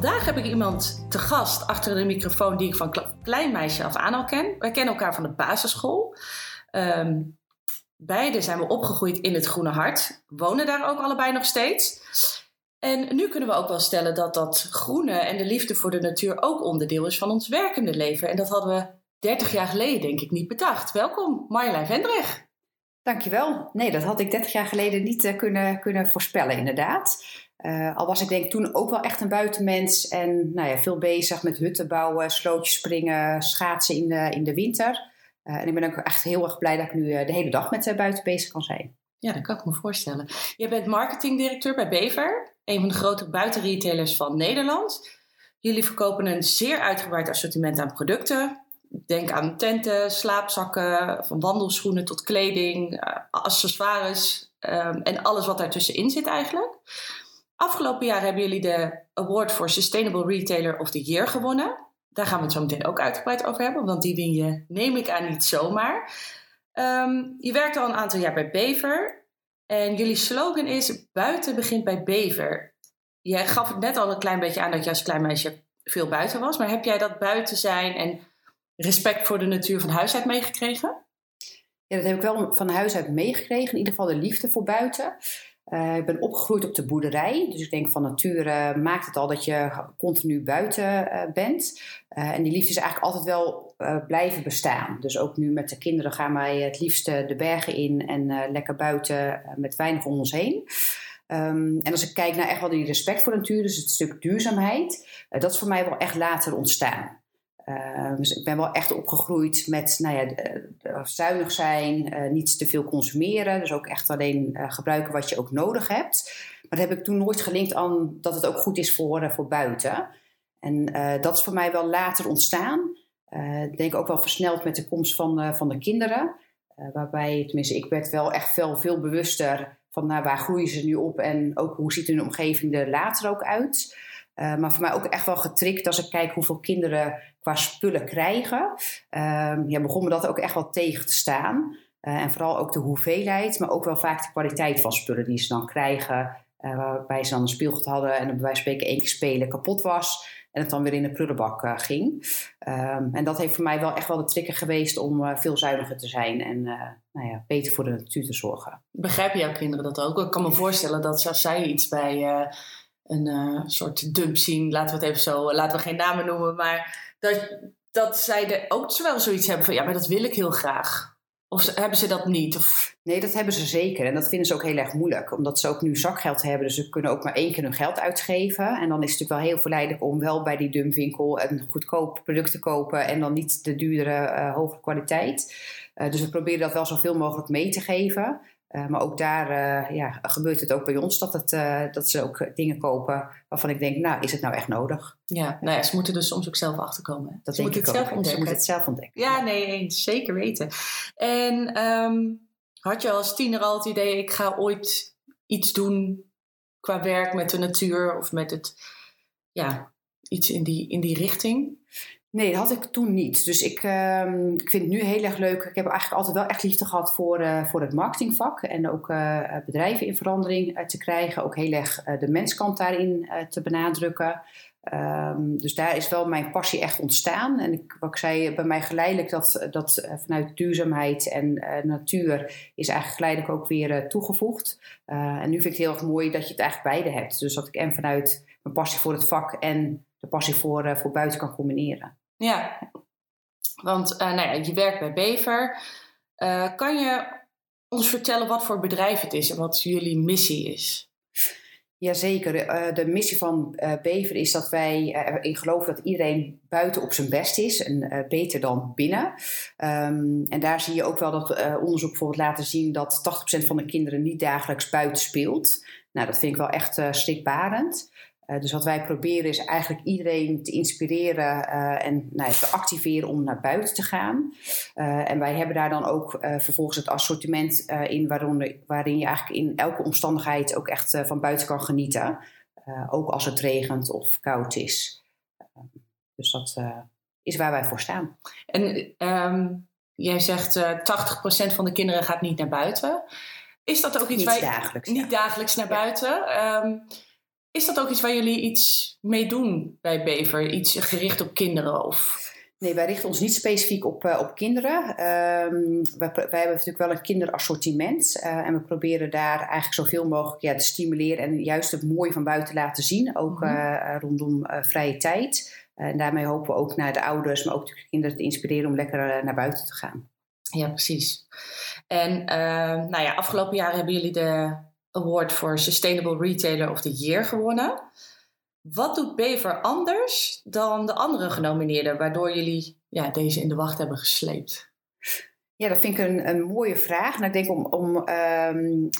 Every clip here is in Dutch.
Vandaag heb ik iemand te gast achter de microfoon die ik van klein meisje af aan al ken. Wij kennen elkaar van de basisschool. Um, beide zijn we opgegroeid in het Groene Hart, wonen daar ook allebei nog steeds. En nu kunnen we ook wel stellen dat dat groene en de liefde voor de natuur ook onderdeel is van ons werkende leven. En dat hadden we 30 jaar geleden denk ik niet bedacht. Welkom Marjolein Vendrig. Dankjewel. Nee, dat had ik 30 jaar geleden niet uh, kunnen, kunnen voorspellen inderdaad. Uh, al was ik denk toen ook wel echt een buitenmens en nou ja, veel bezig met hutten bouwen, slootjes springen, schaatsen in de, in de winter. Uh, en ik ben ook echt heel erg blij dat ik nu de hele dag met buiten bezig kan zijn. Ja, dat kan ik me voorstellen. Je bent marketingdirecteur bij Bever, een van de grote buitenretailers van Nederland. Jullie verkopen een zeer uitgebreid assortiment aan producten. Denk aan tenten, slaapzakken, van wandelschoenen tot kleding, accessoires um, en alles wat daartussenin zit eigenlijk. Afgelopen jaar hebben jullie de Award for Sustainable Retailer of the Year gewonnen. Daar gaan we het zo meteen ook uitgebreid over hebben, want die win je, neem ik aan, niet zomaar. Um, je werkt al een aantal jaar bij Bever en jullie slogan is: Buiten begint bij Bever. Jij gaf het net al een klein beetje aan dat je als klein meisje veel buiten was, maar heb jij dat buiten zijn en respect voor de natuur van huis uit meegekregen? Ja, dat heb ik wel van huis uit meegekregen. In ieder geval de liefde voor buiten. Uh, ik ben opgegroeid op de boerderij. Dus ik denk van nature maakt het al dat je continu buiten uh, bent. En die liefde is eigenlijk altijd wel blijven bestaan. Dus ook nu met de kinderen gaan wij het liefste de bergen in en lekker buiten met weinig om ons heen. Um, en als ik kijk naar echt wel die respect voor natuur, dus het stuk duurzaamheid, dat is voor mij wel echt later ontstaan. Uh, dus ik ben wel echt opgegroeid met nou ja, zuinig zijn, uh, niet te veel consumeren. Dus ook echt alleen uh, gebruiken wat je ook nodig hebt. Maar dat heb ik toen nooit gelinkt aan dat het ook goed is voor, voor buiten. En dat is voor mij wel later ontstaan. Ik denk ook wel versneld met de komst van, van de kinderen. waarbij, tenminste, ik werd wel echt veel, veel bewuster van nou, waar groeien ze nu op en ook hoe ziet hun omgeving er later ook uit. Maar voor mij ook echt wel getrikt als ik kijk hoeveel kinderen qua spullen krijgen. Uh, ja, begon me dat ook echt wel tegen te staan. Uh, en vooral ook de hoeveelheid, maar ook wel vaak de kwaliteit van spullen die ze dan krijgen. Uh, waarbij ze dan een speelgoed hadden en bij wijze van spreken één keer spelen kapot was. En het dan weer in de prullenbak ging. Um, en dat heeft voor mij wel echt wel de trigger geweest om veel zuiniger te zijn. En nou ja, beter voor de natuur te zorgen. Begrijpen jouw kinderen dat ook? Ik kan me voorstellen dat als zij iets bij een uh, soort dump zien. Laten we het even zo, laten we geen namen noemen. Maar dat, dat zij er ook wel zoiets hebben van, ja, maar dat wil ik heel graag. Of hebben ze dat niet? Of... Nee, dat hebben ze zeker. En dat vinden ze ook heel erg moeilijk. Omdat ze ook nu zakgeld hebben. Dus ze kunnen ook maar één keer hun geld uitgeven. En dan is het natuurlijk wel heel verleidelijk om wel bij die dumpwinkel een goedkoop product te kopen. En dan niet de duurdere, uh, hogere kwaliteit. Uh, dus we proberen dat wel zoveel mogelijk mee te geven. Uh, maar ook daar uh, ja, gebeurt het ook bij ons dat, het, uh, dat ze ook dingen kopen waarvan ik denk, nou, is het nou echt nodig? Ja, nou ja, ze moeten dus soms ook zelf achterkomen. Dat ze moeten het zelf ontdekken. Ze moeten het zelf ontdekken. Ja, nee, zeker weten. En um, had je als tiener al het idee, ik ga ooit iets doen qua werk met de natuur of met het, ja, iets in die, in die richting? Nee, dat had ik toen niet. Dus ik, uh, ik vind het nu heel erg leuk. Ik heb eigenlijk altijd wel echt liefde gehad voor, uh, voor het marketingvak. En ook uh, bedrijven in verandering te krijgen. Ook heel erg de menskant daarin te benadrukken. Um, dus daar is wel mijn passie echt ontstaan. En ik, wat ik zei, bij mij geleidelijk dat, dat vanuit duurzaamheid en natuur is eigenlijk geleidelijk ook weer toegevoegd. en nu vind ik het heel erg mooi dat je het eigenlijk beide hebt. Dus dat ik en vanuit mijn passie voor het vak en de passie voor, voor buiten kan combineren. Ja, want uh, nou ja, je werkt bij Bever. Uh, kan je ons vertellen wat voor bedrijf het is en wat jullie missie is? Jazeker. Uh, de missie van Bever is dat wij erin geloven dat iedereen buiten op zijn best is en beter dan binnen. Um, en daar zie je ook wel dat onderzoek bijvoorbeeld laten zien dat 80% van de kinderen niet dagelijks buiten speelt. Nou, dat vind ik wel echt schrikbarend. Dus wat wij proberen is eigenlijk iedereen te inspireren en nou, te activeren om naar buiten te gaan. en wij hebben daar dan ook vervolgens het assortiment in waarin, waarin je eigenlijk in elke omstandigheid ook echt van buiten kan genieten. ook als het regent of koud is. dus dat is waar wij voor staan. En ehm, jij zegt uh, eh, 80% van de kinderen gaat niet naar buiten. Is dat ook iets niet dagelijks, niet dagelijks naar buiten? Ehm, is dat ook iets waar jullie iets mee doen bij Bever? Iets gericht op kinderen? Of... Nee, wij richten ons niet specifiek op, uh, op kinderen. Um, wij, wij, hebben natuurlijk wel een kinderassortiment. Uh, en we proberen daar eigenlijk zoveel mogelijk ja, te stimuleren en juist het mooie van buiten laten zien. Ook uh, rondom vrije tijd. En daarmee hopen we ook naar de ouders, maar ook de kinderen te inspireren om lekker eh, naar buiten te gaan. Ja, precies. En nou ja, afgelopen jaar hebben jullie de Award voor Sustainable Retailer of the Year gewonnen. Wat doet Bever anders dan de andere genomineerden, waardoor jullie ja, deze in de wacht hebben gesleept? Ja, dat vind ik een, een mooie vraag. Nou, ik denk om, om um,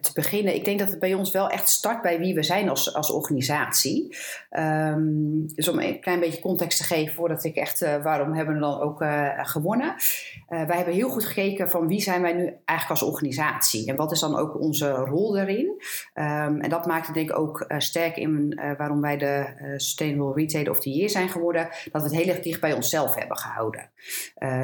te beginnen, ik denk dat het bij ons wel echt start bij wie we zijn als, als organisatie. Um, dus om een klein beetje context te geven voordat ik echt, uh, waarom hebben we dan ook uh, gewonnen? Wij hebben heel goed gekeken van wie zijn wij nu eigenlijk als organisatie en wat is dan ook onze rol daarin. Um, en dat maakt het denk ik ook sterk in waarom wij de Sustainable Retailer of the Year zijn geworden, dat we het heel erg dicht bij onszelf hebben gehouden.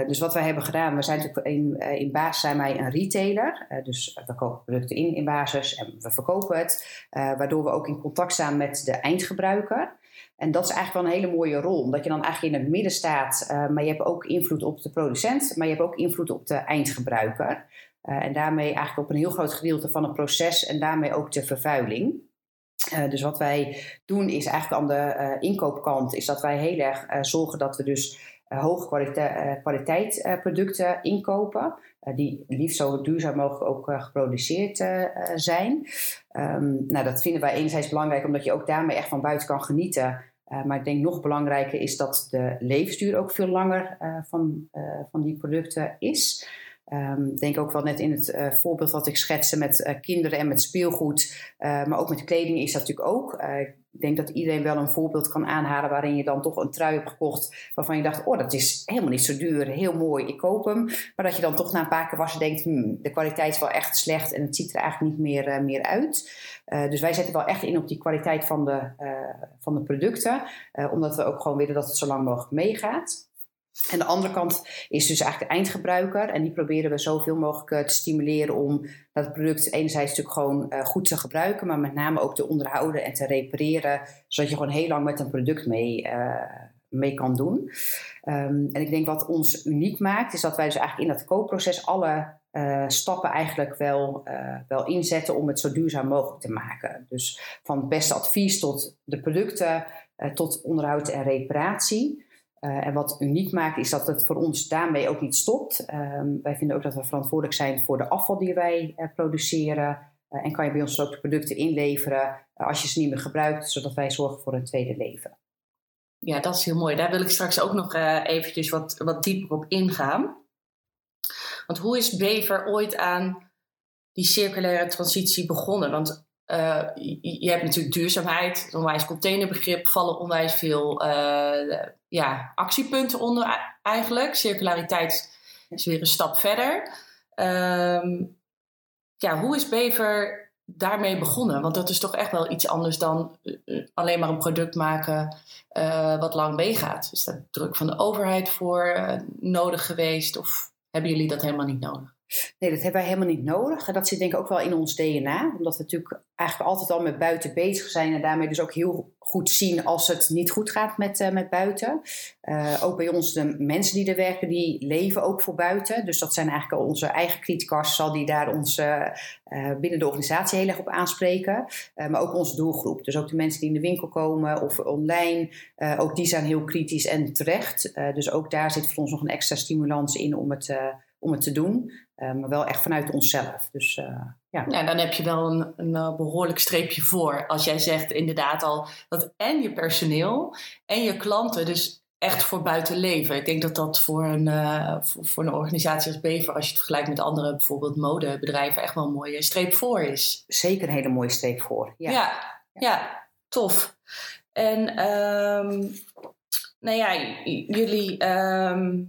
dus wat wij hebben gedaan, we zijn in, eh, in basis zijn wij een retailer. Uh, dus we kopen producten in in basis en we verkopen het. Uh, waardoor we ook in contact staan met de eindgebruiker. En dat is eigenlijk wel een hele mooie rol. Omdat je dan eigenlijk in het midden staat. maar je hebt ook invloed op de producent. Maar je hebt ook invloed op de eindgebruiker. en daarmee eigenlijk op een heel groot gedeelte van het proces. En daarmee ook de vervuiling. dus wat wij doen is eigenlijk aan de inkoopkant. Is dat wij heel erg zorgen dat we dus eh, hoge kwaliteit, eh, kwaliteitsproducten inkopen. Eh, die liefst zo duurzaam mogelijk ook geproduceerd zijn. Um, nou, dat vinden wij enerzijds belangrijk omdat je ook daarmee echt van buiten kan genieten. maar ik denk nog belangrijker is dat de levensduur ook veel langer van, van die producten is. Um, denk ook wel net in het voorbeeld wat ik schetste met kinderen en met speelgoed, maar ook met kleding is dat natuurlijk ook. Ik denk dat iedereen wel een voorbeeld kan aanhalen waarin je dan toch een trui hebt gekocht waarvan je dacht, oh dat is helemaal niet zo duur, heel mooi, ik koop hem. Maar dat je dan toch na een paar keer wassen denkt, hmm, de kwaliteit is wel echt slecht en het ziet er eigenlijk niet meer, meer uit. Dus wij zetten wel echt in op die kwaliteit van de, van de producten, omdat we ook gewoon willen dat het zo lang mogelijk meegaat. En de andere kant is dus eigenlijk de eindgebruiker. En die proberen we zoveel mogelijk eh, te stimuleren om dat product enerzijds natuurlijk gewoon uh, goed te gebruiken, maar met name ook te onderhouden en te repareren, zodat je gewoon heel lang met een product mee, uh, mee kan doen. Um, en ik denk wat ons uniek maakt, is dat wij dus eigenlijk in dat koopproces alle stappen eigenlijk wel, wel inzetten om het zo duurzaam mogelijk te maken. Dus van het beste advies tot de producten, tot onderhoud en reparatie. Uh, en wat uniek maakt is dat het voor ons daarmee ook niet stopt. Um, wij vinden ook dat we verantwoordelijk zijn voor de afval die wij uh, produceren. Uh, en kan je bij ons ook de producten inleveren als je ze niet meer gebruikt, zodat wij zorgen voor een tweede leven. Ja, dat is heel mooi. Daar wil ik straks ook nog eventjes wat, wat dieper op ingaan. Want hoe is Bever ooit aan die circulaire transitie begonnen? Want je, hebt natuurlijk duurzaamheid, onwijs containerbegrip, vallen onwijs veel ja, actiepunten onder eigenlijk. Circulariteit is weer een stap verder. Ehm, ja, hoe is Bever daarmee begonnen? Want dat is toch echt wel iets anders dan eh, eh, alleen maar een product maken wat lang meegaat. Is daar druk van de overheid voor nodig geweest? Of hebben jullie dat helemaal niet nodig? Nee, dat hebben wij helemaal niet nodig. En dat zit denk ik ook wel in ons DNA. Omdat we natuurlijk eigenlijk altijd al met buiten bezig zijn. En daarmee dus ook heel goed zien als het niet goed gaat met, uh, met buiten. Uh, ook bij ons, de mensen die er werken, die leven ook voor buiten. Dus dat zijn eigenlijk onze eigen zal die daar ons uh, binnen de organisatie heel erg op aanspreken. maar ook onze doelgroep. Dus ook de mensen die in de winkel komen of online. ook die zijn heel kritisch en terecht. dus ook daar zit voor ons nog een extra stimulans in om het om het te doen. Uh, maar wel echt vanuit onszelf. Dus, uh, ja. ja, dan heb je wel een, een uh, behoorlijk streepje voor. Als jij zegt inderdaad al dat en je personeel en je klanten dus echt voor buiten leven. Ik denk dat dat voor een, voor, voor, een organisatie als Bever, als je het vergelijkt met andere bijvoorbeeld modebedrijven, echt wel een mooie streep voor is. Zeker een hele mooie streep voor. Ja, ja, ja tof. En ehm, nou ja, jullie ehm,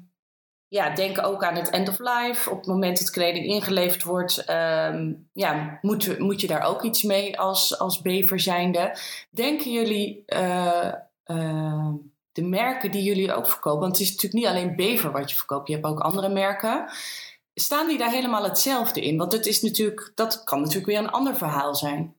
ja, denken ook aan het end of life. Op het moment dat kleding ingeleverd wordt, ehm, ja, moet, moet je daar ook iets mee als, als bever zijnde. Denken jullie uh, uh, de merken die jullie ook verkopen, want het is natuurlijk niet alleen bever wat je verkoopt, je hebt ook andere merken. Staan die daar helemaal hetzelfde in? Want het is natuurlijk, dat kan natuurlijk weer een ander verhaal zijn.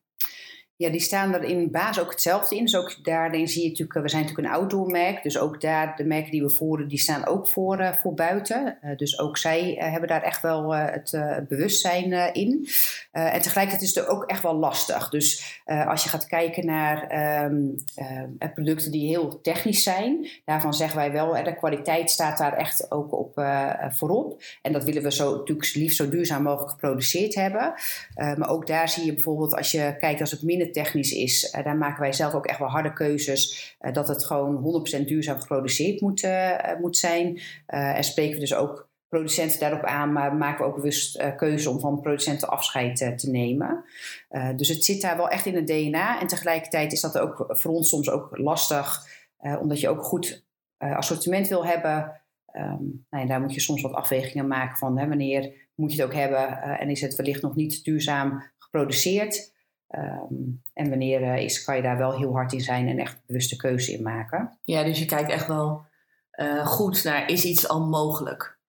Ja, die staan er in baas ook hetzelfde in. Dus ook daarin zie je natuurlijk, we zijn natuurlijk een outdoormerk. Dus ook daar, de merken die we voeren, die staan ook voor, uh, voor buiten. Uh, dus ook zij hebben daar echt wel het bewustzijn in. en tegelijkertijd is het ook echt wel lastig. Dus als je gaat kijken naar um, producten die heel technisch zijn, daarvan zeggen wij wel, de kwaliteit staat daar echt ook op voorop. En dat willen we zo, natuurlijk liefst zo duurzaam mogelijk geproduceerd hebben. maar ook daar zie je bijvoorbeeld, als je kijkt als het minder technisch is, uh, daar maken wij zelf ook echt wel harde keuzes. Uh, dat het gewoon 100% duurzaam geproduceerd moet, uh, moet zijn. en spreken we dus ook producenten daarop aan, maar maken we ook bewust keuzes om van producenten afscheid te nemen. dus het zit daar wel echt in het DNA. En tegelijkertijd is dat ook voor ons soms ook lastig, omdat je ook goed assortiment wil hebben. Um, nou ja, daar moet je soms wat afwegingen maken van hè, wanneer moet je het ook hebben en is het wellicht nog niet duurzaam geproduceerd. Um, en wanneer uh, is, kan je daar wel heel hard in zijn en echt bewuste keuze in maken. Ja, dus je kijkt echt wel uh, goed naar, is iets al mogelijk?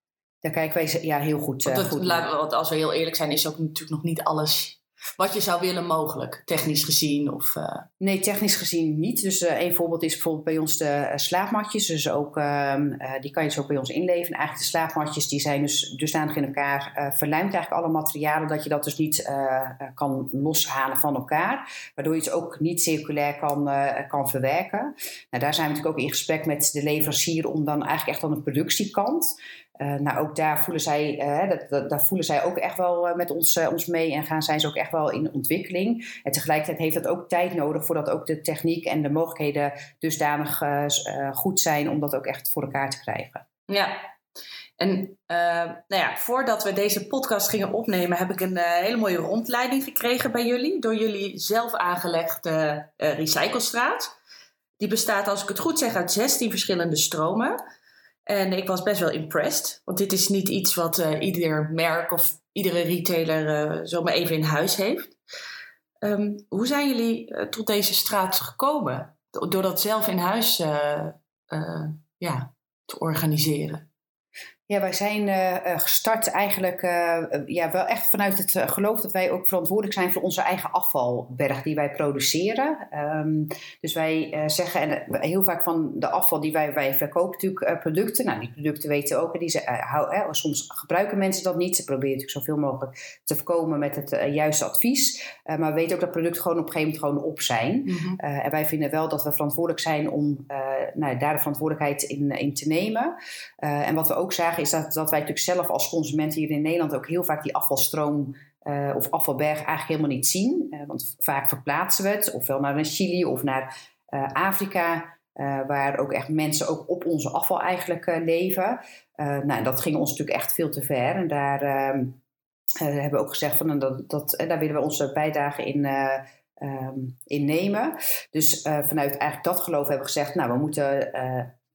Daar kijken wij ja, heel goed, uh, want, goed laat, want als we heel eerlijk zijn, is ook natuurlijk nog niet alles wat je zou willen mogelijk, technisch gezien? Of, uh... Nee, technisch gezien niet. Dus uh, een voorbeeld is bijvoorbeeld bij ons de uh, slaapmatjes. Dus ook, ehm, die kan je dus ook bij ons inleveren. Eigenlijk de slaapmatjes die zijn dus dusdanig in elkaar verlijmd. Eigenlijk alle materialen dat je dat dus niet kan loshalen van elkaar. Waardoor je het ook niet circulair kan, kan verwerken. Nou, daar zijn we natuurlijk ook in gesprek met de leverancier om dan eigenlijk echt aan de productiekant... Uh, nou, ook daar voelen zij, uh, dat, dat, voelen zij ook echt wel uh, met ons, ons mee en gaan zijn ze ook echt wel in ontwikkeling. En tegelijkertijd heeft dat ook tijd nodig voordat ook de techniek en de mogelijkheden dusdanig goed zijn om dat ook echt voor elkaar te krijgen. Ja, en nou ja, voordat we deze podcast gingen opnemen, heb ik een hele mooie rondleiding gekregen bij jullie door jullie zelf aangelegde recyclestraat. Die bestaat, als ik het goed zeg, uit 16 verschillende stromen. En ik was best wel impressed. Want dit is niet iets wat uh, ieder merk of iedere retailer uh, zomaar even in huis heeft. Um, hoe zijn jullie uh, tot deze straat gekomen? Door dat zelf in huis ja, te organiseren? Ja, wij zijn uh, gestart eigenlijk uh, ja, wel echt vanuit het geloof dat wij ook verantwoordelijk zijn voor onze eigen afvalberg die wij produceren. Um, dus wij zeggen en, heel vaak van de afval die wij, wij verkopen natuurlijk producten. Nou, die producten weten ook, die ze, hou, soms gebruiken mensen dat niet. Ze proberen natuurlijk zoveel mogelijk te voorkomen met het juiste advies. maar we weten ook dat producten gewoon op een gegeven moment gewoon op zijn. Mm -hmm. en wij vinden wel dat we verantwoordelijk zijn om nou, daar de verantwoordelijkheid in, in te nemen. en wat we ook zagen is dat, wij natuurlijk zelf als consumenten hier in Nederland ook heel vaak die afvalstroom uh, of afvalberg eigenlijk helemaal niet zien. Uh, want vaak verplaatsen we het, ofwel naar Chili of naar uh, Afrika, waar ook echt mensen ook op onze afval eigenlijk leven. nou, dat ging ons natuurlijk echt veel te ver. En daar ehm, hebben we ook gezegd van dat, dat daar willen we onze bijdrage in. Um, in nemen. Dus vanuit eigenlijk dat geloof hebben we gezegd, nou, we moeten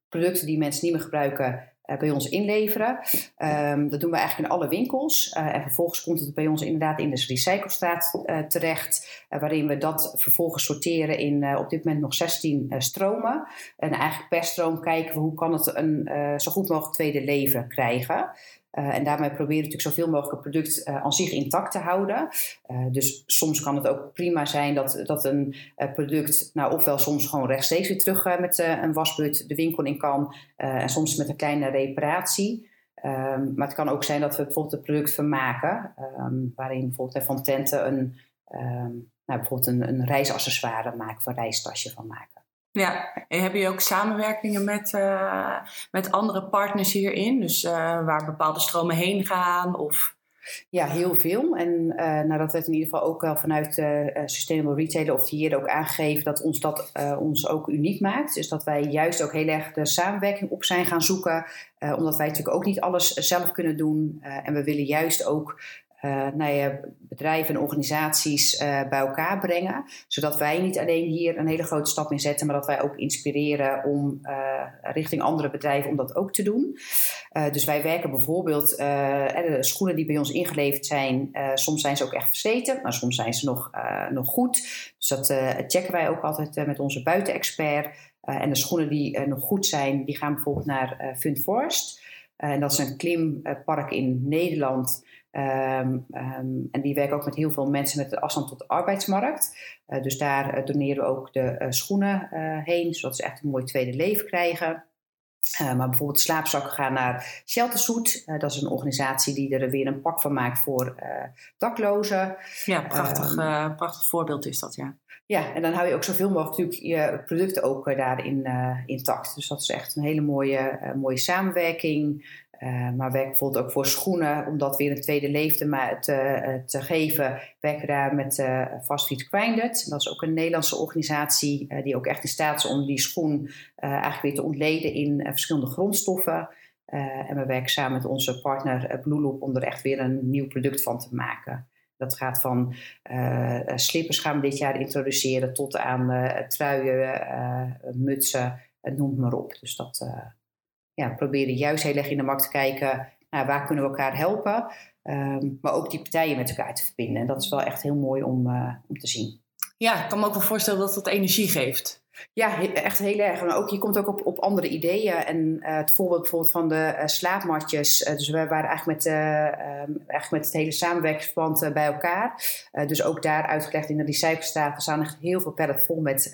producten die mensen niet meer gebruiken, bij ons inleveren. Um, dat doen we eigenlijk in alle winkels. Uh, en vervolgens komt het bij ons inderdaad in de recyclestraat uh, terecht, waarin we dat vervolgens sorteren in op dit moment nog 16 stromen. En eigenlijk per stroom kijken we hoe kan het een zo goed mogelijk tweede leven krijgen. Uh, en daarmee proberen we natuurlijk zoveel mogelijk het product uh, aan zich intact te houden. Uh, dus soms kan het ook prima zijn dat, dat een product, nou ofwel soms gewoon rechtstreeks weer terug met een wasbeurt de winkel in kan. en soms met een kleine reparatie. Um, maar het kan ook zijn dat we bijvoorbeeld het product vermaken. Um, waarin bijvoorbeeld van Tenten een, um, nou, bijvoorbeeld een, een reisaccessoire maken, of een reistasje van maken. Ja, en heb je ook samenwerkingen met, uh, met andere partners hierin? Dus uh, waar bepaalde stromen heen gaan? Of... Ja, heel veel. En uh, nou, dat werd in ieder geval ook wel vanuit Sustainable Retailer of hier ook aangegeven dat ons dat ons ook uniek maakt. Dus dat wij juist ook heel erg de samenwerking op zijn gaan zoeken. omdat wij natuurlijk ook niet alles zelf kunnen doen. en we willen juist ook uh, bedrijven en organisaties bij elkaar brengen. Zodat wij niet alleen hier een hele grote stap in zetten, maar dat wij ook inspireren om richting andere bedrijven om dat ook te doen. dus wij werken bijvoorbeeld, de schoenen die bij ons ingeleverd zijn, soms zijn ze ook echt versleten, maar soms zijn ze nog, nog goed. Dus dat checken wij ook altijd met onze buitenexpert. en de schoenen die nog goed zijn, die gaan bijvoorbeeld naar uh, Fundforst. en dat is een klimpark in Nederland. Ehm, ehm, en die werken ook met heel veel mensen met de afstand tot de arbeidsmarkt. Uh, dus daar uh, doneren we ook de uh, schoenen heen, zodat ze echt een mooi tweede leven krijgen. maar bijvoorbeeld slaapzakken gaan naar Sheltersuit. dat is een organisatie die er weer een pak van maakt voor daklozen. Ja, prachtig, um, prachtig voorbeeld is dat, ja. Ja, en dan hou je ook zoveel mogelijk natuurlijk je producten ook daarin intact. Dus dat is echt een hele mooie, mooie samenwerking. Uh, maar werk bijvoorbeeld ook voor schoenen, om dat weer een tweede leven te, te, te geven. Werken daar met uh, Fast Grinded. Dat is ook een Nederlandse organisatie die ook echt in staat is om die schoen eigenlijk weer te ontleden in verschillende grondstoffen. en we werken samen met onze partner Blueloop om er echt weer een nieuw product van te maken. Dat gaat van slippers gaan we dit jaar introduceren tot aan truien, mutsen, noem maar op. Dus dat ja, proberen juist heel erg in de markt te kijken waar kunnen we elkaar helpen. Um, maar ook die partijen met elkaar te verbinden. En dat is wel echt heel mooi om, uh, om te zien. Ja, ik kan me ook wel voorstellen dat dat energie geeft. Ja, echt heel erg. Maar ook, je komt ook op, op andere ideeën. En uh, het voorbeeld bijvoorbeeld van de uh, slaapmatjes. Uh, dus we waren eigenlijk met, um, eigenlijk met het hele samenwerkingsverband bij elkaar. dus ook daar uitgelegd in de. Er staan echt heel veel pallet vol met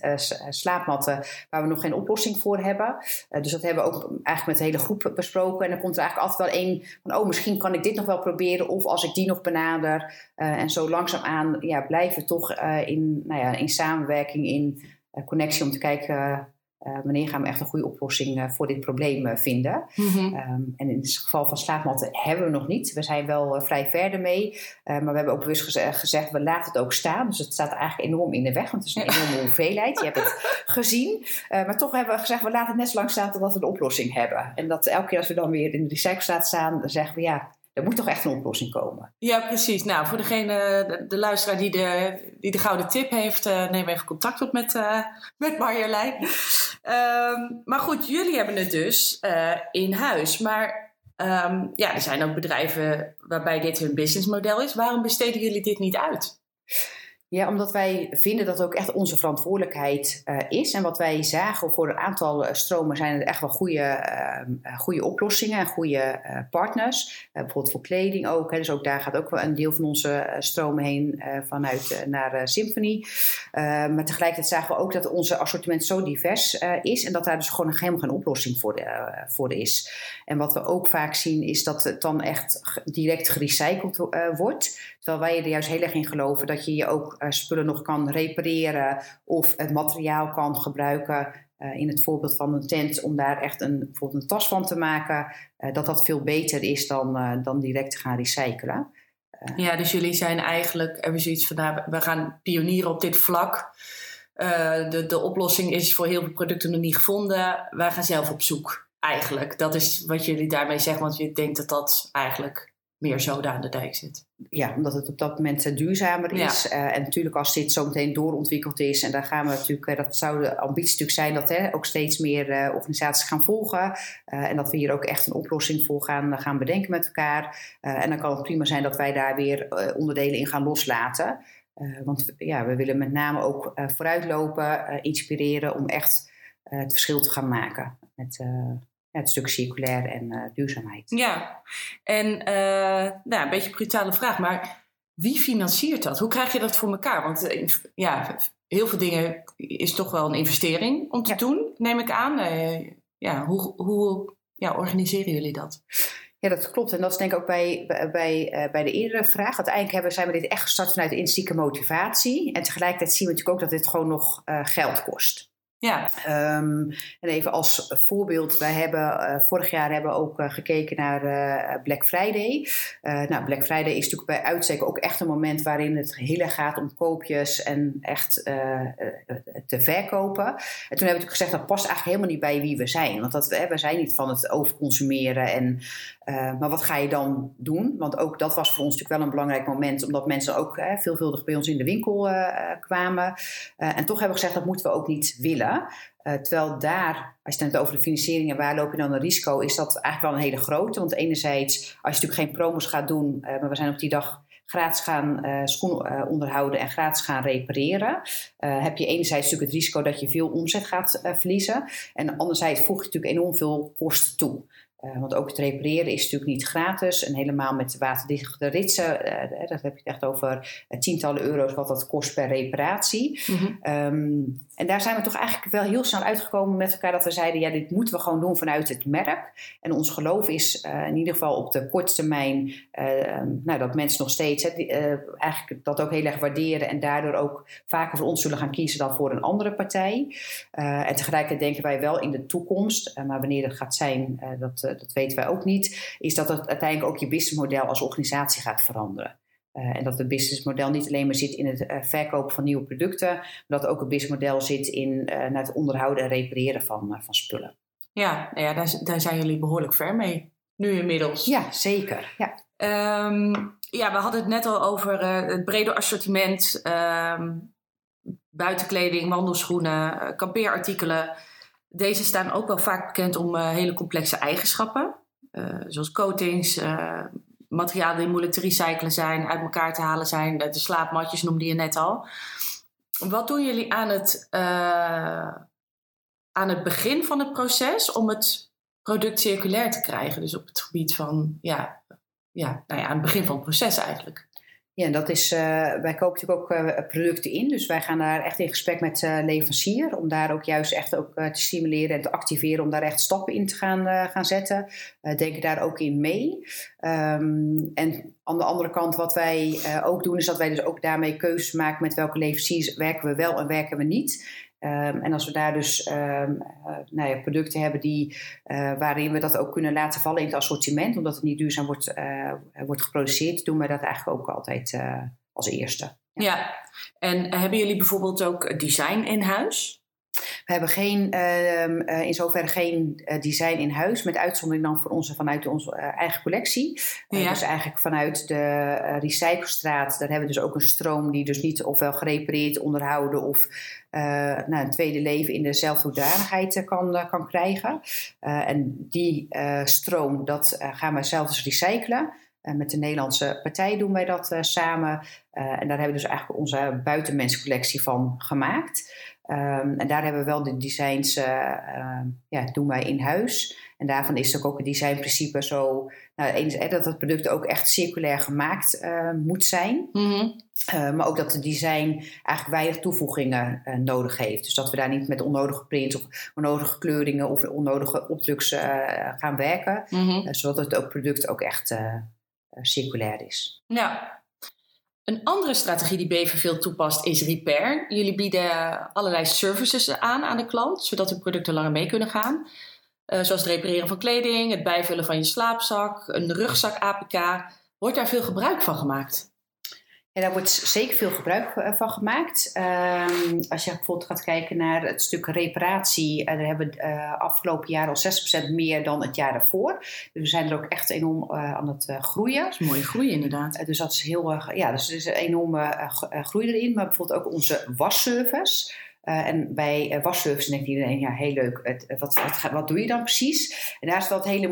slaapmatten waar we nog geen oplossing voor hebben. dus dat hebben we ook eigenlijk met de hele groep besproken. En dan komt er eigenlijk altijd wel één van, oh misschien kan ik dit nog wel proberen. Of als ik die nog benader. en zo langzaamaan ja, blijven we toch in, nou ja, in samenwerking in eh, connectie om te kijken uh, wanneer gaan we echt een goede oplossing uh, voor dit probleem vinden. Mm -hmm. um, en in het geval van slaapmatten hebben we nog niet. We zijn wel vrij verder mee. maar we hebben ook bewust geze gezegd, we laten het ook staan. Dus het staat eigenlijk enorm in de weg, want het is een enorme hoeveelheid. Je hebt het gezien. maar toch hebben we gezegd, we laten het net zo lang staan totdat we een oplossing hebben. En dat elke keer als we dan weer in de recyclestaat staan, dan zeggen we ja, er moet toch echt een oplossing komen. Ja, precies. Nou, voor degene, de, luisteraar die de, die de gouden tip heeft, uh, neem even contact op met, uh, met Marjolein. um, maar goed, jullie hebben het dus uh, in huis. Maar um, ja, er zijn ook bedrijven waarbij dit hun businessmodel is. Waarom besteden jullie dit niet uit? Ja, omdat wij vinden dat het ook echt onze verantwoordelijkheid uh, is. En wat wij zagen voor een aantal uh, stromen zijn er echt wel goede, uh, goede oplossingen en goede partners. bijvoorbeeld voor kleding ook. Hè. Dus ook daar gaat ook wel een deel van onze stromen heen vanuit naar Symphony. maar tegelijkertijd zagen we ook dat onze assortiment zo divers is. En dat daar dus gewoon helemaal geen oplossing voor, voor is. En wat we ook vaak zien is dat het dan echt direct gerecycled wordt. Terwijl wij er juist heel erg in geloven dat je je ook spullen nog kan repareren of het materiaal kan gebruiken. Uh, in het voorbeeld van een tent, om daar echt een, bijvoorbeeld een tas van te maken, uh, dat dat veel beter is dan, dan direct te gaan recyclen. ja, dus jullie zijn eigenlijk, hebben zoiets van, nou, we gaan pionieren op dit vlak. de, de oplossing is voor heel veel producten nog niet gevonden. Wij gaan zelf op zoek, eigenlijk. Dat is wat jullie daarmee zeggen, want je denkt dat dat eigenlijk meer zoden aan de dijk zit. Ja, omdat het op dat moment uh, duurzamer is. Ja. Uh, en natuurlijk als dit zo meteen doorontwikkeld is, en daar gaan we natuurlijk, uh, dat zou de ambitie natuurlijk zijn dat hè, ook steeds meer organisaties gaan volgen. en dat we hier ook echt een oplossing voor gaan, gaan bedenken met elkaar. en dan kan het prima zijn dat wij daar weer onderdelen in gaan loslaten. want ja, we willen met name ook vooruitlopen, inspireren om echt het verschil te gaan maken. Met, het stuk circulair en uh, duurzaamheid. Ja, en uh, nou, een beetje een brutale vraag, maar wie financiert dat? Hoe krijg je dat voor elkaar? Want uh, ja, heel veel dingen is toch wel een investering om te ja. doen, neem ik aan. ja, hoe, hoe ja, organiseren jullie dat? Ja, dat klopt. En dat is denk ik ook bij, bij, bij de eerdere vraag. Uiteindelijk hebben, zijn we dit echt gestart vanuit intrinsieke motivatie. En tegelijkertijd zien we natuurlijk ook dat dit gewoon nog geld kost. Ja. Um, en even als voorbeeld, wij hebben uh, vorig jaar hebben ook uh, gekeken naar uh, Black Friday. nou, Black Friday is natuurlijk bij uitstek ook echt een moment waarin het heel erg gaat om koopjes en echt te verkopen. En toen hebben we gezegd dat past eigenlijk helemaal niet bij wie we zijn. Want dat, we zijn niet van het overconsumeren. En, maar wat ga je dan doen? Want ook dat was voor ons natuurlijk wel een belangrijk moment, omdat mensen ook veelvuldig bij ons in de winkel kwamen. en toch hebben we gezegd dat moeten we ook niet willen. Terwijl daar, als je het over de financiering en waar loop je dan een risico, is dat eigenlijk wel een hele grote. Want enerzijds, als je natuurlijk geen promos gaat doen, maar we zijn op die dag gratis gaan uh, schoen onderhouden en gratis gaan repareren, heb je enerzijds natuurlijk het risico dat je veel omzet gaat verliezen. En anderzijds voeg je natuurlijk enorm veel kosten toe. Uh, want ook het repareren is natuurlijk niet gratis. En helemaal met waterdichte ritsen, uh, dat heb je echt over tientallen euro's wat dat kost per reparatie. Mm -hmm. um, en daar zijn we toch eigenlijk wel heel snel uitgekomen met elkaar dat we zeiden, ja, dit moeten we gewoon doen vanuit het merk. En ons geloof is in ieder geval op de korte termijn, nou, dat mensen nog steeds eigenlijk dat ook heel erg waarderen en daardoor ook vaker voor ons zullen gaan kiezen dan voor een andere partij. en tegelijkertijd denken wij wel in de toekomst, maar wanneer dat gaat zijn, dat eh, dat weten wij ook niet, is dat het uiteindelijk ook je businessmodel als organisatie gaat veranderen. Uh, en dat het businessmodel niet alleen maar zit in het uh, verkopen van nieuwe producten, maar dat ook het businessmodel zit in uh, naar het onderhouden en repareren van, van spullen. Ja, nou ja daar, daar zijn jullie behoorlijk ver mee, nu inmiddels. Ja, zeker. Ja. Um, ja, we hadden het net al over het brede assortiment, um, buitenkleding, wandelschoenen, kampeerartikelen. Deze staan ook wel vaak bekend om uh, hele complexe eigenschappen, uh, zoals coatings, uh, materialen die moeilijk te recyclen zijn, uit elkaar te halen zijn. De slaapmatjes noemde je net al. Wat doen jullie aan het, aan het begin van het proces om het product circulair te krijgen? Dus op het gebied van, ja, ja, nou ja aan het begin van het proces eigenlijk. Ja, dat is, uh, wij kopen natuurlijk ook uh, producten in. Dus wij gaan daar echt in gesprek met uh, leverancier. Om daar ook juist echt ook te stimuleren en te activeren. Om daar echt stappen in te gaan, gaan zetten. denken daar ook in mee. Um, en aan de andere kant wat wij ook doen. Is dat wij dus ook daarmee keuzes maken met welke leveranciers werken we wel en werken we niet. Um, en als we daar dus um, uh, nou ja, producten hebben die, uh, waarin we dat ook kunnen laten vallen in het assortiment, omdat het niet duurzaam wordt, uh, wordt geproduceerd, doen wij dat eigenlijk ook altijd als eerste. Ja, en hebben jullie bijvoorbeeld ook design in huis? We hebben geen, uh, in zoverre geen uh, design in huis, met uitzondering dan voor onze, vanuit onze uh, eigen collectie. Ja. dus eigenlijk vanuit de recyclestraat, daar hebben we dus ook een stroom die dus niet ofwel gerepareerd, onderhouden of nou, een tweede leven in dezelfde hoedanigheid kan, kan krijgen. en die stroom, dat gaan wij zelf dus recyclen. met de Nederlandse partij doen wij dat samen. en daar hebben we dus eigenlijk onze buitenmenscollectie van gemaakt. Um, en daar hebben we wel de designs, uh, uh, ja, doen wij in huis. En daarvan is ook, ook het designprincipe zo, nou, dat het product ook echt circulair gemaakt uh, moet zijn. Mm -hmm. maar ook dat de design eigenlijk weinig toevoegingen nodig heeft. Dus dat we daar niet met onnodige prints of onnodige kleuringen of onnodige opdruks gaan werken. Mm -hmm. zodat het ook product ook echt circulair is. Ja, een andere strategie die Bever veel toepast is repair. Jullie bieden allerlei services aan aan de klant, zodat de producten langer mee kunnen gaan. Uh, zoals het repareren van kleding, het bijvullen van je slaapzak, een rugzak APK. Wordt daar veel gebruik van gemaakt? Ja, daar wordt zeker veel gebruik eh, van gemaakt. Um, als je bijvoorbeeld gaat kijken naar het stuk reparatie, uh, daar hebben we uh, afgelopen jaar al 6% meer dan het jaar daarvoor. Dus we zijn er ook echt enorm aan het groeien. Dat is mooie groei inderdaad. dus dat is heel ja, dus er is een enorme groei erin. Maar bijvoorbeeld ook onze wasservice. Uh, en bij uh, wasservice denkt iedereen, ja, heel leuk, het, wat, wat, wat, doe je dan precies? En daar is wat hele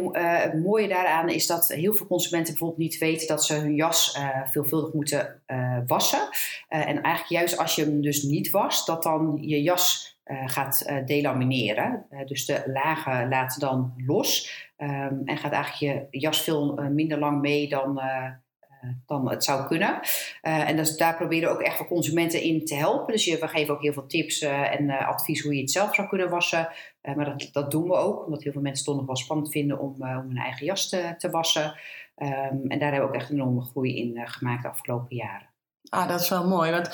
mooie daaraan, is dat heel veel consumenten bijvoorbeeld niet weten dat ze hun jas veelvuldig moeten wassen. en eigenlijk juist als je hem dus niet wast, dat dan je jas gaat delamineren. dus de lagen laten dan los um, en gaat eigenlijk je jas veel minder lang mee dan eh, dan het zou kunnen. Uh, en daar proberen we ook echt voor consumenten in te helpen. Dus we geven ook heel veel tips uh, en advies hoe je het zelf zou kunnen wassen. maar dat, dat doen we ook, omdat heel veel mensen het toch nog wel spannend vinden om, om hun eigen jas te, te wassen. Um, en daar hebben we ook echt een enorme groei in gemaakt de afgelopen jaren. Ah, dat is wel mooi. Want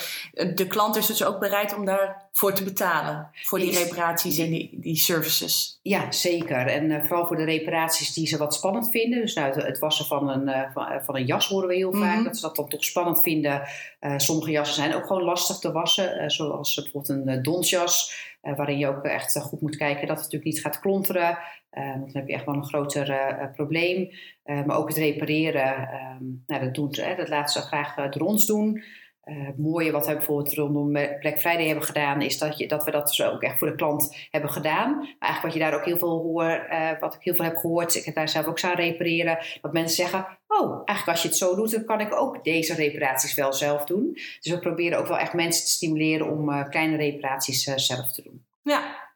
de klant is dus ook bereid om daarvoor te betalen. Voor die reparaties en die, die services. Ja, zeker. En uh, vooral voor de reparaties die ze wat spannend vinden. Dus nou, het, wassen van een, uh, van, een jas horen we heel vaak. Mm Dat ze dat dan toch spannend vinden. Uh, sommige jassen zijn ook gewoon lastig te wassen. zoals bijvoorbeeld een donsjas. waarin je ook echt goed moet kijken dat het natuurlijk niet gaat klonteren. want dan heb je echt wel een groter probleem. maar ook het repareren. Ehm, nou, dat, doen ze, dat laten ze graag door ons doen. Uh, mooie wat we bijvoorbeeld rondom Black Friday hebben gedaan, is dat, je, dat we dat dus ook echt voor de klant hebben gedaan. Maar eigenlijk wat je daar ook heel veel hoort, uh, wat ik heel veel heb gehoord, ik heb daar zelf ook aan repareren, dat mensen zeggen, oh, eigenlijk als je het zo doet, dan kan ik ook deze reparaties wel zelf doen. Dus we proberen ook wel echt mensen te stimuleren om kleine reparaties zelf te doen. Ja,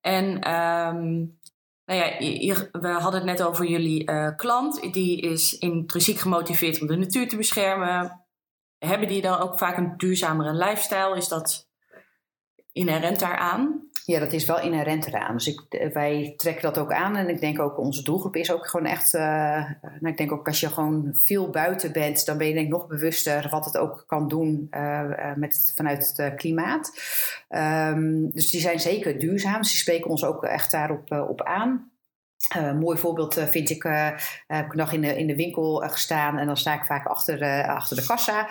en um, nou ja, we hadden het net over jullie klant, die is intrinsiek gemotiveerd om de natuur te beschermen hebben die dan ook vaak een duurzamere lifestyle? Is dat inherent daaraan? Ja, dat is wel inherent eraan. Dus ik, wij trekken dat ook aan. En ik denk ook, onze doelgroep is ook gewoon echt... Uh, nou, ik denk ook als je gewoon veel buiten bent... dan ben je denk ik nog bewuster wat het ook kan doen uh, met, vanuit het klimaat. Um, dus die zijn zeker duurzaam. Die spreken ons ook echt daarop op aan. Een mooi voorbeeld uh, vind ik, uh, heb ik nog in de, in de winkel gestaan en dan sta ik vaak achter, achter de kassa.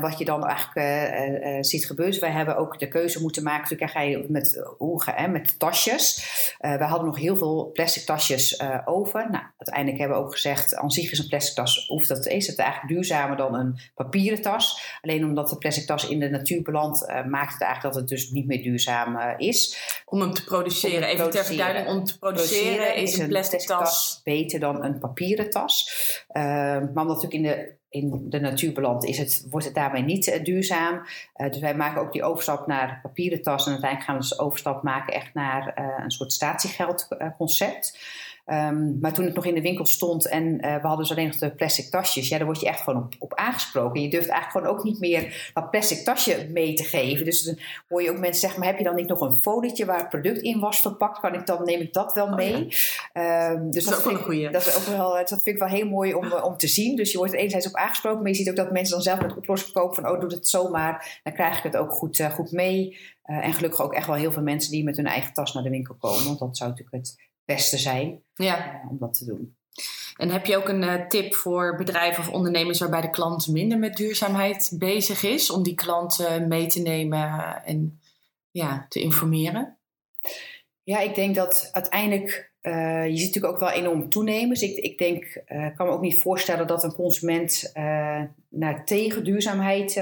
wat je dan eigenlijk ziet gebeuren. Wij hebben ook de keuze moeten maken. Natuurlijk ga je met, hoe, met tasjes. we hadden nog heel veel plastic tasjes over. Nou, uiteindelijk hebben we ook gezegd, aan zich is een plastic tas, hoeft dat is het eigenlijk duurzamer dan een papieren tas. Alleen omdat de plastic tas in de natuur belandt, maakt het eigenlijk dat het dus niet meer duurzaam is. Om hem te produceren, even ter verduidelijking, om te produceren is een plastic tas. beter dan een papieren tas. Uh, maar omdat natuurlijk in de, in de natuur belandt, is het, wordt het daarmee niet uh, duurzaam. Uh, dus wij maken ook die overstap naar papieren tas. En uiteindelijk gaan we dus overstap maken echt naar uh, een soort statiegeldconcept. Um, maar toen het nog in de winkel stond en uh, we hadden dus alleen nog de plastic tasjes, ja, daar word je echt gewoon op, op aangesproken. Je durft eigenlijk gewoon ook niet meer dat plastic tasje mee te geven. Dus dan hoor je ook mensen zeggen, maar heb je dan niet nog een folietje waar het product in was verpakt? Kan ik dan, neem ik dat wel oh, mee? Oh, ja. um, dus dat, dat, is ook een goeie. Dat, is ook wel, dat vind ik wel heel mooi om, om te zien. Dus je wordt er enerzijds op aangesproken, maar je ziet ook dat mensen dan zelf met oplossing kopen van, oh, doe het zomaar. Dan krijg ik het ook goed, uh, goed mee. Uh, en gelukkig ook echt wel heel veel mensen die met hun eigen tas naar de winkel komen. Want dat zou natuurlijk het beste zijn ja. Uh, om dat te doen. En heb je ook een uh, tip voor bedrijven of ondernemers waarbij de klant minder met duurzaamheid bezig is, om die klant uh, mee te nemen en ja, te informeren? Ja, ik denk dat uiteindelijk uh, je ziet natuurlijk ook wel enorm toenemen. Dus ik, ik denk, uh, kan me ook niet voorstellen dat een consument uh, naar tegen duurzaamheid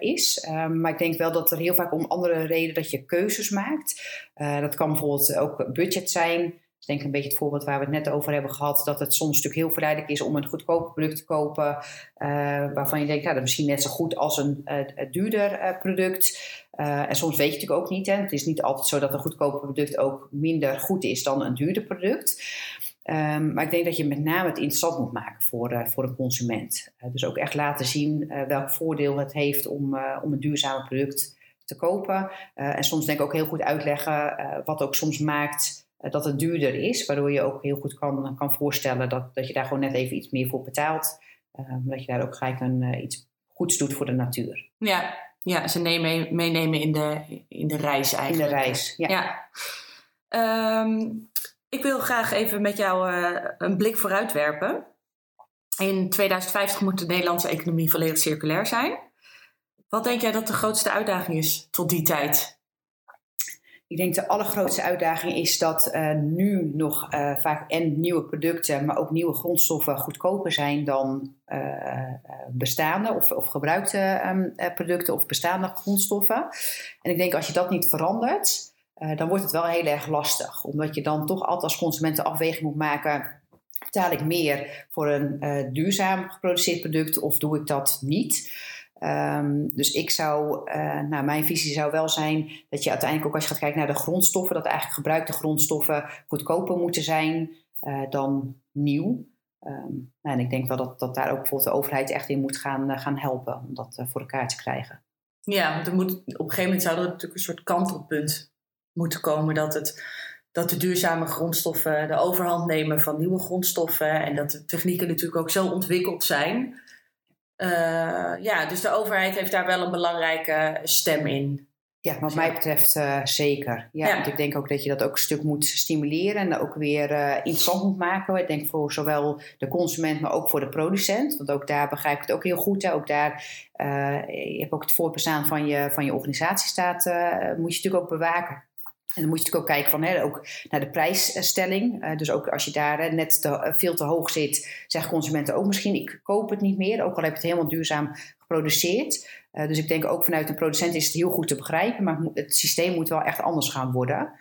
is. Ehm, maar ik denk wel dat er heel vaak om andere redenen dat je keuzes maakt. dat kan bijvoorbeeld ook budget zijn. Ik denk een beetje het voorbeeld waar we het net over hebben gehad, dat het soms natuurlijk heel verleidelijk is om een goedkoop product te kopen, uh, waarvan je denkt, nou, dat is misschien net zo goed als een uh, duurder uh, product. en soms weet je natuurlijk ook niet, hè. het is niet altijd zo dat een goedkoop product ook minder goed is dan een duurder product. Um, maar ik denk dat je met name het interessant moet maken voor, voor een consument. dus ook echt laten zien welk voordeel het heeft om, om een duurzaam product te kopen. en soms denk ik ook heel goed uitleggen wat ook soms maakt eh, dat het duurder is, waardoor je ook heel goed kan, kan voorstellen dat, dat je daar gewoon net even iets meer voor betaalt. Uh, dat je daar ook gelijk een, uh, iets goeds doet voor de natuur. Ja, ja ze nemen, meenemen in de, in de reis eigenlijk. In de reis, ja. ja. Um, ik wil graag even met jou uh, een blik vooruit werpen. In 2050 moet de Nederlandse economie volledig circulair zijn. Wat denk jij dat de grootste uitdaging is tot die tijd? Ik denk de allergrootste uitdaging is dat uh, nu nog uh, vaak en nieuwe producten, maar ook nieuwe grondstoffen goedkoper zijn dan uh, bestaande of, of gebruikte um, producten of bestaande grondstoffen. En ik denk als je dat niet verandert, dan wordt het wel heel erg lastig. Omdat je dan toch altijd als consument de afweging moet maken. Betaal ik meer voor een duurzaam geproduceerd product of doe ik dat niet? Um, dus ik zou, uh, nou, mijn visie zou wel zijn dat je uiteindelijk ook als je gaat kijken naar de grondstoffen, dat eigenlijk gebruikte grondstoffen goedkoper moeten zijn uh, dan nieuw. Nou, en ik denk wel dat, dat daar ook bijvoorbeeld de overheid echt in moet gaan, uh, gaan helpen om dat voor elkaar te krijgen. Ja, moet, op een gegeven moment zou er natuurlijk een soort kantelpunt moeten komen dat, het, dat de duurzame grondstoffen de overhand nemen van nieuwe grondstoffen en dat de technieken natuurlijk ook zo ontwikkeld zijn ja, dus de overheid heeft daar wel een belangrijke stem in. Ja, wat mij betreft uh, zeker. Ja, Want ik denk ook dat je dat ook een stuk moet stimuleren en ook weer uh, interessant moet maken. Ik denk voor zowel de consument, maar ook voor de producent. Want ook daar begrijp ik het ook heel goed. Hè. Ook daar, uh, je hebt ook het voortbestaan van je, van je organisatie staat, moet je natuurlijk ook bewaken. En dan moet je natuurlijk ook kijken van, hè, ook naar de prijsstelling. dus ook als je daar net te, veel te hoog zit, zeggen consumenten ook misschien, ik koop het niet meer. Ook al heb je het helemaal duurzaam geproduceerd. Uh, dus ik denk ook vanuit een producent is het heel goed te begrijpen, maar het systeem moet wel echt anders gaan worden.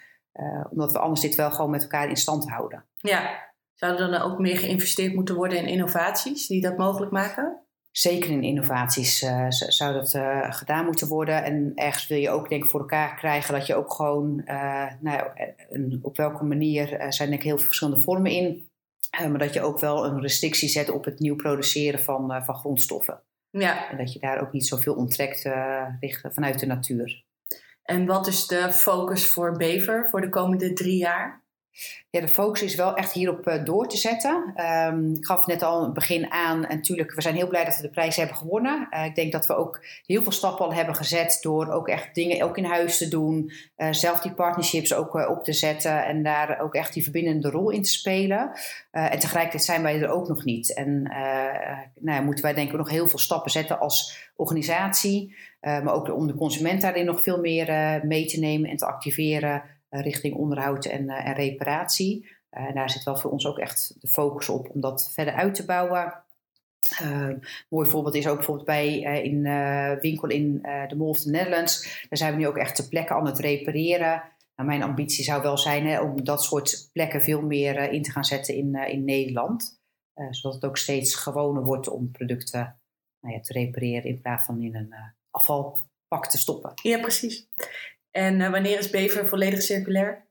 Omdat we anders dit wel gewoon met elkaar in stand houden. Ja, zou er dan ook meer geïnvesteerd moeten worden in innovaties die dat mogelijk maken? Zeker in innovaties uh, zou dat gedaan moeten worden. En ergens wil je ook denk ik voor elkaar krijgen dat je ook gewoon, nou, een, op welke manier, er zijn denk ik heel veel verschillende vormen in. maar dat je ook wel een restrictie zet op het nieuw produceren van, van grondstoffen. Ja. En dat je daar ook niet zoveel onttrekt uh, vanuit de natuur. En wat is de focus voor Bever voor de komende drie jaar? Ja, de focus is wel echt hierop uh, door te zetten. Um, ik gaf net al het begin aan. En natuurlijk, we zijn heel blij dat we de prijs hebben gewonnen. Uh, ik denk dat we ook heel veel stappen al hebben gezet door ook echt dingen ook in huis te doen. Uh, zelf die partnerships ook op te zetten en daar ook echt die verbindende rol in te spelen. en tegelijkertijd zijn wij er ook nog niet. En nou, moeten wij denk ik nog heel veel stappen zetten als organisatie. maar ook om de consument daarin nog veel meer mee te nemen en te activeren. Eh, richting onderhoud en, eh, en reparatie. Eh, daar zit wel voor ons ook echt de focus op om dat verder uit te bouwen. Uh, mooi voorbeeld is ook bijvoorbeeld bij uh, in uh, winkel in de Mall of the Netherlands. Daar zijn we nu ook echt te plekken aan het repareren. Nou, mijn ambitie zou wel zijn hè, om dat soort plekken veel meer in te gaan zetten in, in Nederland. zodat het ook steeds gewoner wordt om producten nou ja, te repareren in plaats van in een afvalpak te stoppen. Ja, precies. En uh, wanneer is Bever volledig circulair?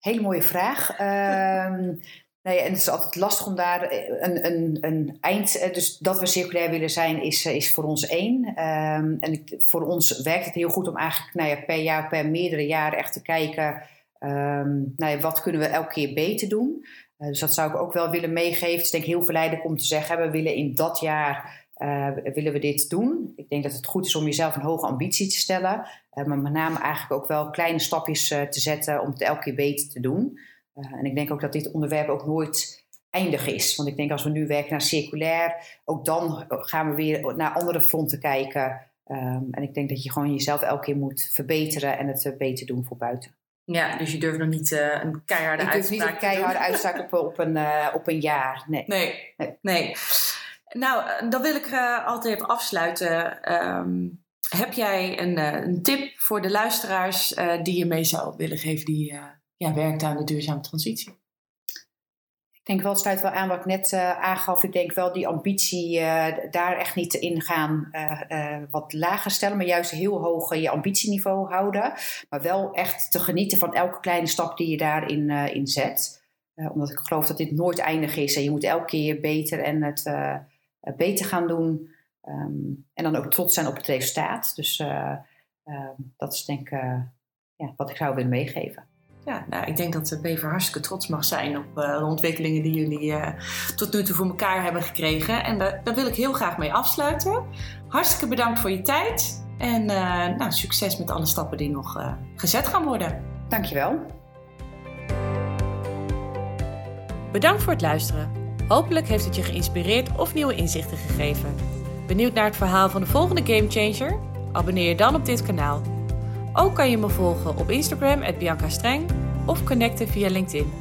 Hele mooie vraag. Um, nou ja, en het is altijd lastig om daar eh, een, een, een eind. Eh, dus dat we circulair willen zijn, is, is voor ons één. Um, en voor ons werkt het heel goed om eigenlijk nou ja, per jaar, per meerdere jaren echt te kijken. Um, nou ja, wat kunnen we elke keer beter doen? Uh, dus dat zou ik ook wel willen meegeven. Het is denk ik heel verleidelijk om te zeggen: we willen in dat jaar uh, willen we dit doen? Ik denk dat het goed is om jezelf een hoge ambitie te stellen. Uh, maar met name eigenlijk ook wel kleine stapjes uh, te zetten om het elke keer beter te doen. en ik denk ook dat dit onderwerp ook nooit eindig is. Want ik denk als we nu werken naar circulair, ook dan gaan we weer naar andere fronten kijken. Um, en ik denk dat je gewoon jezelf elke keer moet verbeteren en het beter doen voor buiten. Ja, dus je durft nog niet een keiharde uitspraak te doen. niet een keiharde uitspraak op, op, een, op een jaar. Nee. nee. nee. nee. Nou, eh, dan wil ik uh, altijd afsluiten. Um, heb jij een, uh, een, tip voor de luisteraars die je mee zou willen geven die ja, werkt aan de duurzame transitie? Ik denk wel, het sluit wel aan wat ik net aangaf. Ik denk wel die ambitie daar echt niet in gaan wat lager stellen, maar juist heel hoog je ambitieniveau houden. Maar wel echt te genieten van elke kleine stap die je daarin in zet. omdat ik geloof dat dit nooit eindig is en je moet elke keer beter en het eh, beter gaan doen. Ehm, en dan ook trots zijn op het resultaat. Dus eh, ehm, dat is denk ik eh, ja, wat ik zou willen meegeven. Ja, nou, ik denk dat de Bever hartstikke trots mag zijn op de ontwikkelingen die jullie tot nu toe voor elkaar hebben gekregen. En daar wil ik heel graag mee afsluiten. Hartstikke bedankt voor je tijd. En nou, succes met alle stappen die nog gezet gaan worden. Dankjewel. Bedankt voor het luisteren. Hopelijk heeft het je geïnspireerd of nieuwe inzichten gegeven. Benieuwd naar het verhaal van de volgende Gamechanger? Abonneer je dan op dit kanaal. Ook kan je me volgen op Instagram, Bianca Streng, of connecten via LinkedIn.